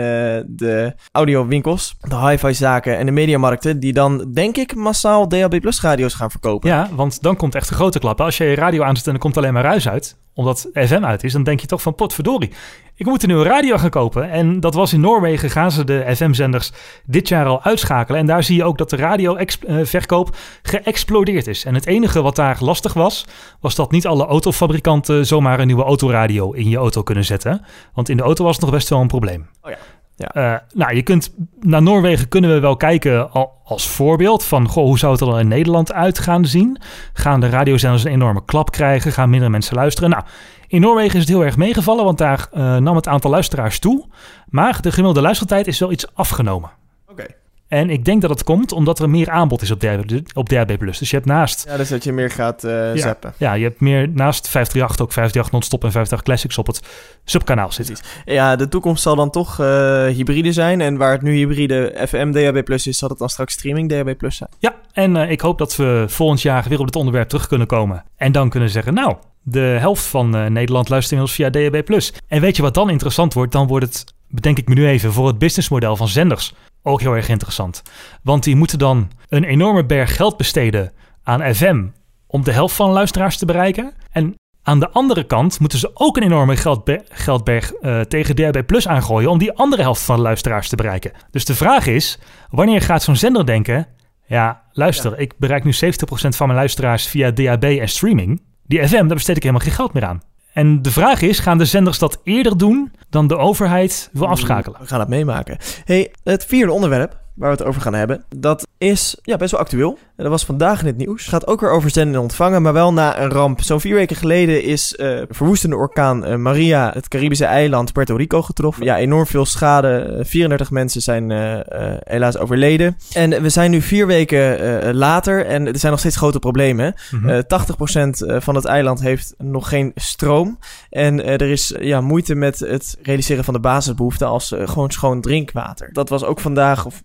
A: de audiowinkels, de hi-fi zaken en de mediamarkten... die dan, denk ik, massaal DHB radio's gaan verkopen.
B: Ja, want dan komt echt de grote klap. Als je je radio aanzet en er komt alleen maar ruis uit... omdat FM uit is, dan denk je toch van potverdorie ik moet een nieuwe radio gaan kopen. En dat was in Noorwegen, gaan ze de FM-zenders dit jaar al uitschakelen. En daar zie je ook dat de radioverkoop uh, geëxplodeerd is. En het enige wat daar lastig was, was dat niet alle autofabrikanten zomaar een nieuwe autoradio in je auto kunnen zetten. Want in de auto was het nog best wel een probleem.
A: Oh ja.
B: Ja. Uh, nou, je kunt naar Noorwegen kunnen we wel kijken als voorbeeld van goh, hoe zou het er dan in Nederland uit gaan zien? Gaan de radiozenders een enorme klap krijgen? Gaan minder mensen luisteren? Nou, in Noorwegen is het heel erg meegevallen, want daar uh, nam het aantal luisteraars toe. Maar de gemiddelde luistertijd is wel iets afgenomen. En ik denk dat het komt omdat er meer aanbod is op DHB, op DHB+. Dus je hebt naast...
A: Ja, dus dat je meer gaat uh,
B: ja,
A: zappen.
B: Ja, je hebt meer naast 538 ook 538 non-stop en 50 Classics op het subkanaal zitten.
A: Ja, de toekomst zal dan toch uh, hybride zijn. En waar het nu hybride FM DHB is, zal het dan straks streaming DHB Plus zijn.
B: Ja, en uh, ik hoop dat we volgend jaar weer op dit onderwerp terug kunnen komen. En dan kunnen zeggen, nou, de helft van Nederland luistert inmiddels via DHB+. En weet je wat dan interessant wordt? Dan wordt het, bedenk ik me nu even, voor het businessmodel van zenders ook heel erg interessant. Want die moeten dan een enorme berg geld besteden aan FM om de helft van luisteraars te bereiken. En aan de andere kant moeten ze ook een enorme geldbe geldberg uh, tegen DHB Plus aangooien om die andere helft van de luisteraars te bereiken. Dus de vraag is, wanneer gaat zo'n zender denken... Ja, luister, ja. ik bereik nu 70% van mijn luisteraars via DHB en streaming. Die FM, daar besteed ik helemaal geen geld meer aan. En de vraag is, gaan de zenders dat eerder doen dan de overheid wil afschakelen?
A: We gaan het meemaken. Hey, het vierde onderwerp waar we het over gaan hebben, dat is ja, best wel actueel. En dat was vandaag in het nieuws. Het gaat ook weer over zenden en ontvangen, maar wel na een ramp. Zo'n vier weken geleden is uh, verwoestende orkaan uh, Maria het Caribische eiland Puerto Rico getroffen. Ja, enorm veel schade. 34 mensen zijn uh, helaas overleden. En we zijn nu vier weken later en er zijn nog steeds grote problemen. Mm -hmm. 80% van het eiland heeft nog geen stroom. En er is ja, moeite met het realiseren van de basisbehoeften als gewoon schoon drinkwater. Dat was ook vandaag of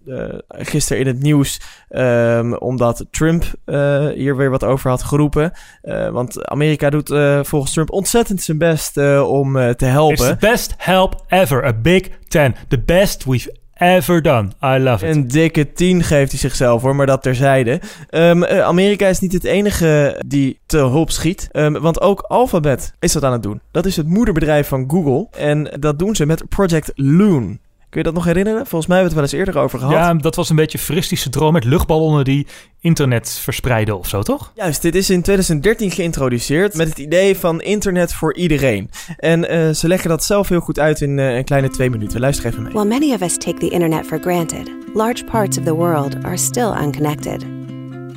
A: gisteren in het nieuws, um, omdat Trump uh, hier weer wat over had geroepen. Uh, want Amerika doet uh, volgens Trump ontzettend zijn best om te helpen.
B: It's the best help ever. A big ten. The best we've ever done. I love it.
A: Een dikke 10 geeft hij zichzelf hoor, maar dat terzijde. Um, Amerika is niet het enige die te hulp schiet. Um, want ook Alphabet is dat aan het doen. Dat is het moederbedrijf van Google. En dat doen ze met Project Loon. Kun je dat nog herinneren? Volgens mij hebben we het wel eens eerder over gehad.
B: Ja, dat was een beetje fristische droom met luchtballonnen die internet verspreiden of zo, toch?
A: Juist, dit is in 2013 geïntroduceerd met het idee van internet voor iedereen. En uh, ze leggen dat zelf heel goed uit in uh, een kleine twee minuten. Luister even mee.
F: While many of us take the internet for granted, large parts of the world are still unconnected.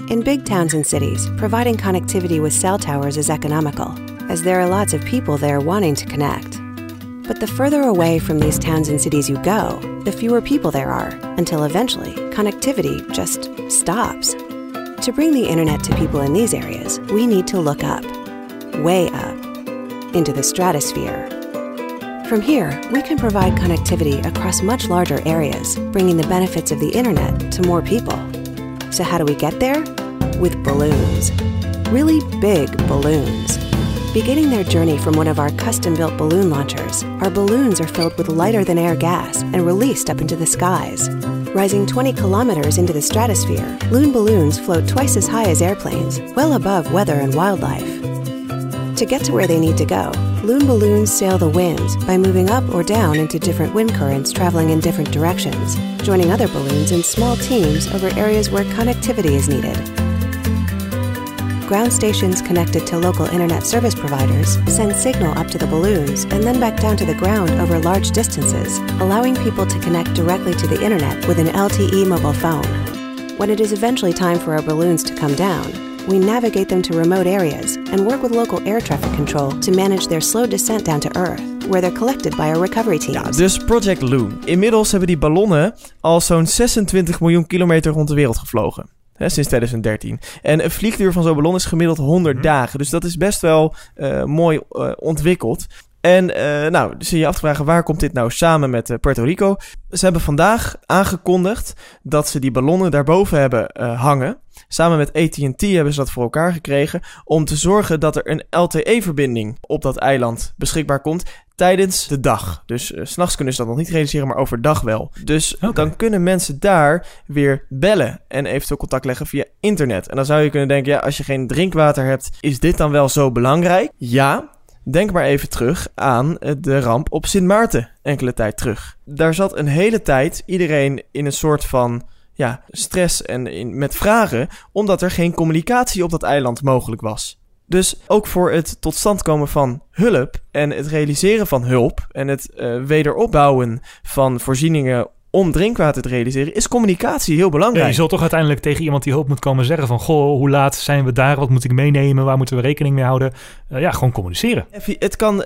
F: In big towns and cities, providing connectivity with cell towers is economical, as there are lots of people there wanting to connect. But the further away from these towns and cities you go, the fewer people there are, until eventually connectivity just stops. To bring the internet to people in these areas, we need to look up, way up, into the stratosphere. From here, we can provide connectivity across much larger areas, bringing the benefits of the internet to more people. So, how do we get there? With balloons. Really big balloons. Beginning their journey from one of our custom built balloon launchers, our balloons are filled with lighter than air gas and released up into the skies. Rising 20 kilometers into the stratosphere, loon balloons float twice as high as airplanes, well above weather and wildlife. To get to where they need to go, loon balloons sail the winds by moving up or down into different wind currents traveling in different directions, joining other balloons in small teams over areas where connectivity is needed. Ground stations connected to local internet service providers send signal up to the balloons and then back down to the ground over large distances, allowing people to connect directly to the internet with an LTE mobile phone. When it is eventually time for our balloons to come down, we navigate them to remote areas and work with local air traffic control to manage their slow descent down to Earth, where they're collected by our recovery teams.
A: Ja, dus Project Loon. Inmiddels hebben die ballonnen al zo'n 26 miljoen kilometer rond de wereld gevlogen. Hè, sinds 2013. En een vliegduur van zo'n ballon is gemiddeld 100 dagen. Dus dat is best wel eh, mooi eh, ontwikkeld. En eh nou, dus je af te vragen, waar komt dit nou samen met Puerto Rico? Ze hebben vandaag aangekondigd dat ze die ballonnen daarboven hebben hangen. Samen met AT&T hebben ze dat voor elkaar gekregen om te zorgen dat er een LTE-verbinding op dat eiland beschikbaar komt tijdens de dag. Dus s s'nachts kunnen ze dat nog niet realiseren, maar overdag wel. Dus dan kunnen mensen daar weer bellen en eventueel contact leggen via internet. En dan zou je kunnen denken, ja, als je geen drinkwater hebt, is dit dan wel zo belangrijk? Ja, Denk maar even terug aan eh, de ramp op Sint Maarten enkele tijd terug. Daar zat een hele tijd iedereen in een soort van ja, stress en met vragen, omdat er geen communicatie op dat eiland mogelijk was. Dus ook voor het tot stand komen van hulp en het realiseren van hulp en het eh, wederopbouwen van voorzieningen om drinkwater te realiseren, is communicatie heel
B: Ja,
A: belangrijk.
B: je zult toch uiteindelijk tegen iemand die hulp moet komen zeggen van... Goh, hoe laat zijn we daar? Wat moet ik meenemen? Waar moeten we rekening mee houden? Eh, ja, gewoon communiceren.
A: Het kan,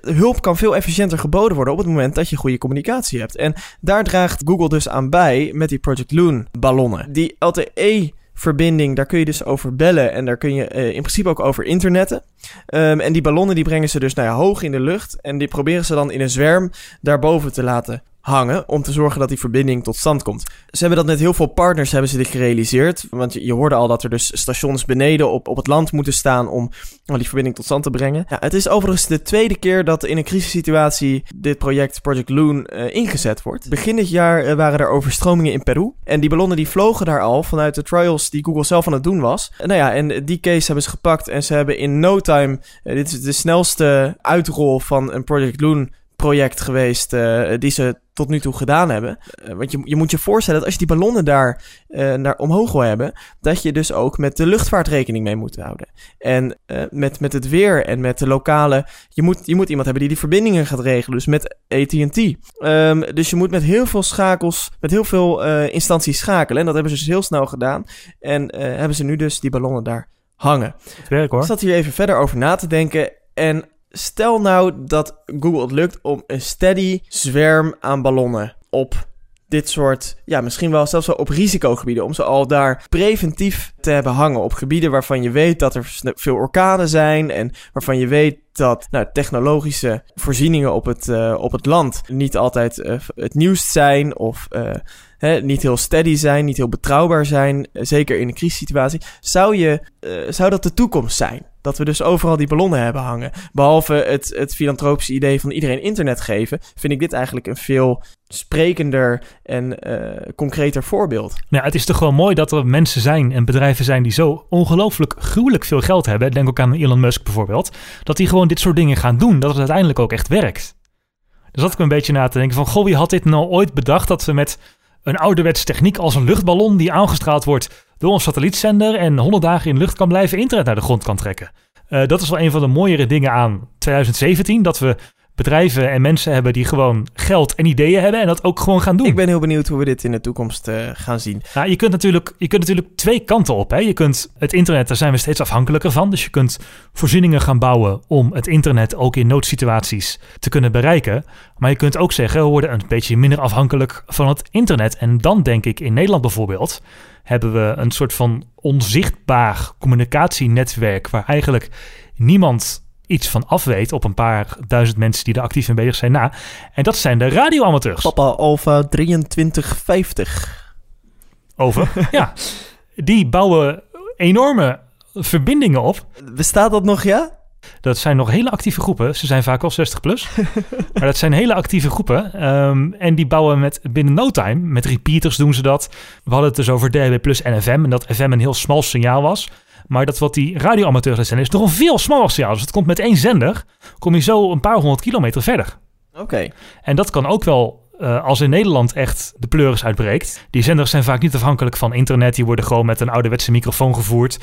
A: hulp kan veel efficiënter geboden worden op het moment dat je goede communicatie hebt. En daar draagt Google dus aan bij met die Project Loon ballonnen. Die LTE verbinding, daar kun je dus over bellen en daar kun je eh, in principe ook over internetten. Ehm, en die ballonnen die brengen ze dus nou ja, hoog in de lucht en die proberen ze dan in een zwerm daarboven te laten hangen om te zorgen dat die verbinding tot stand komt. Ze hebben dat met heel veel partners hebben ze dit gerealiseerd, want je, hoorde al dat er dus stations beneden op, op het land moeten staan om die verbinding tot stand te brengen. Ja, het is overigens de tweede keer dat in een crisissituatie dit project Project Loon eh, ingezet wordt. Begin dit jaar eh, waren er overstromingen in Peru. En die ballonnen die vlogen daar al vanuit de trials die Google zelf aan het doen was. En nou ja, en die case hebben ze gepakt en ze hebben in no time... eh, dit is de snelste uitrol van een Project Loon project geweest eh, die ze tot nu toe gedaan hebben. Eh, want je, je moet je voorstellen dat als je die ballonnen daar eh, naar omhoog wil hebben, dat je dus ook met de luchtvaart rekening mee moet houden. En met, met het weer en met de lokale. Je moet, je moet iemand hebben die die verbindingen gaat regelen. Dus met ATT. Ehm, dus je moet met heel veel schakels, met heel veel instanties schakelen. En dat hebben ze dus heel snel gedaan. En hebben ze nu dus die ballonnen daar hangen.
B: Werk hoor.
A: Ik zat hier even verder over na te denken. En stel nou dat Google het lukt om een steady zwerm aan ballonnen op dit soort, ja, misschien wel zelfs wel op risicogebieden, om ze al daar preventief te hebben hangen. Op gebieden waarvan je weet dat er veel orkanen zijn en waarvan je weet dat nou, technologische voorzieningen op het, eh, op het land niet altijd eh, het nieuwst zijn of eh, hè, niet heel steady zijn, niet heel betrouwbaar zijn, zeker in een crisissituatie. Zou, je, zou dat de toekomst zijn? Dat we dus overal die ballonnen hebben hangen. Behalve het, het filantropische idee van iedereen internet geven, vind ik dit eigenlijk een veel sprekender en eh, concreter voorbeeld.
B: Nou, het is toch gewoon mooi dat er mensen zijn en bedrijven zijn die zo ongelooflijk gruwelijk veel geld hebben. Denk ook aan Elon Musk bijvoorbeeld. Dat die gewoon dit soort dingen gaan doen. Dat het uiteindelijk ook echt werkt. Dus zat ik een beetje na te denken van... Goh, wie had dit nou ooit bedacht dat we met een ouderwetse techniek als een luchtballon... die aangestraald wordt door een satellietzender... en 100 dagen in lucht kan blijven internet naar de grond kan trekken. Eh, dat is wel een van de mooiere dingen aan 2017. Dat we bedrijven en mensen hebben die gewoon geld en ideeën hebben en dat ook gewoon gaan doen.
A: Ik ben heel benieuwd hoe we dit in de toekomst eh, gaan zien.
B: Nou, je kunt natuurlijk, je kunt natuurlijk twee kanten op. Hè? Je kunt het internet, daar zijn we steeds afhankelijker van. Dus je kunt voorzieningen gaan bouwen om het internet ook in noodsituaties te kunnen bereiken. Maar je kunt ook zeggen, we worden een beetje minder afhankelijk van het internet. En dan denk ik in Nederland bijvoorbeeld, hebben we een soort van onzichtbaar communicatienetwerk waar eigenlijk niemand iets van af weet op een paar duizend mensen die er actief in bezig zijn na. En dat zijn de radioamateurs.
A: Papa Alpha 2350.
B: Over. ja. Die bouwen enorme verbindingen op.
A: Bestaat dat nog, ja?
B: Dat zijn nog hele actieve groepen. Ze zijn vaak al 60 plus. maar dat zijn hele actieve groepen. Ehm, en die bouwen met binnen no time. Met repeaters doen ze dat. We hadden het dus over DHB plus en FM. En dat FM een heel smal signaal was. Maar dat wat die radioamateurs zijn is nog een veel smaller signaal. Dus het komt met één zender. Kom je zo een paar honderd kilometer verder.
A: Oké.
B: En dat kan ook wel uh, als in Nederland echt de pleuris uitbreekt. Die zenders zijn vaak niet afhankelijk van internet. Die worden gewoon met een ouderwetse microfoon gevoerd.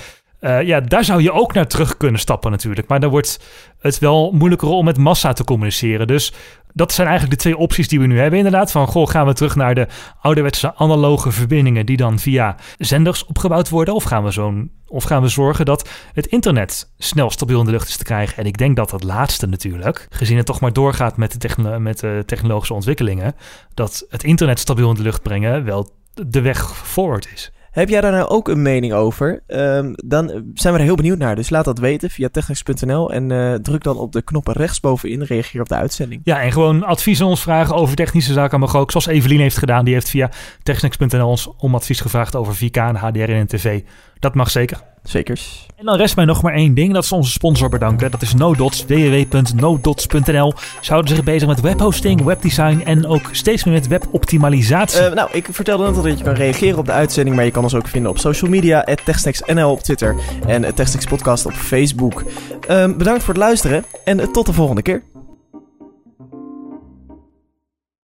B: Uh, ja, daar zou je ook naar terug kunnen stappen natuurlijk. Maar dan wordt het wel moeilijker om met massa te communiceren. Dus dat zijn eigenlijk de twee opties die we nu hebben inderdaad. Van, goh, gaan we terug naar de ouderwetse analoge verbindingen... die dan via zenders opgebouwd worden? Of gaan we, zo'n, of gaan we zorgen dat het internet snel stabiel in de lucht is te krijgen? En ik denk dat dat laatste natuurlijk, gezien het toch maar doorgaat met de, met technologische ontwikkelingen... dat het internet stabiel in de lucht brengen wel de weg forward is.
A: Heb jij daar nou ook een mening over? Um, dan zijn we er heel benieuwd naar. Dus laat dat weten via technics.nl en uh, druk dan op de knoppen rechtsbovenin. Reageer op de uitzending.
B: Ja, en gewoon advies aan ons vragen over technische zaken mag ook. Zoals Evelien heeft gedaan. Die heeft via technics.nl ons om advies gevraagd over 4K en HDR en tv. Dat mag zeker.
A: Zekers.
B: En dan rest mij nog maar één ding. Dat is onze sponsor bedanken. Dat is NoDots. www.nodots.nl. Ze houden zich bezig met webhosting, webdesign en ook steeds meer met weboptimalisatie.
A: Uh, nou, ik vertelde net al dat je kan reageren op de uitzending. Maar je kan ons ook vinden op social media. TechStacksNL op Twitter. En Techstacks Podcast op Facebook. Uh, bedankt voor het luisteren. En tot de volgende keer.